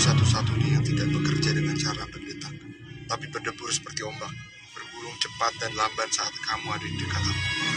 satu-satunya yang tidak bekerja dengan cara berdetak, tapi berdebur seperti ombak, bergulung cepat dan lamban saat kamu ada di dekat aku.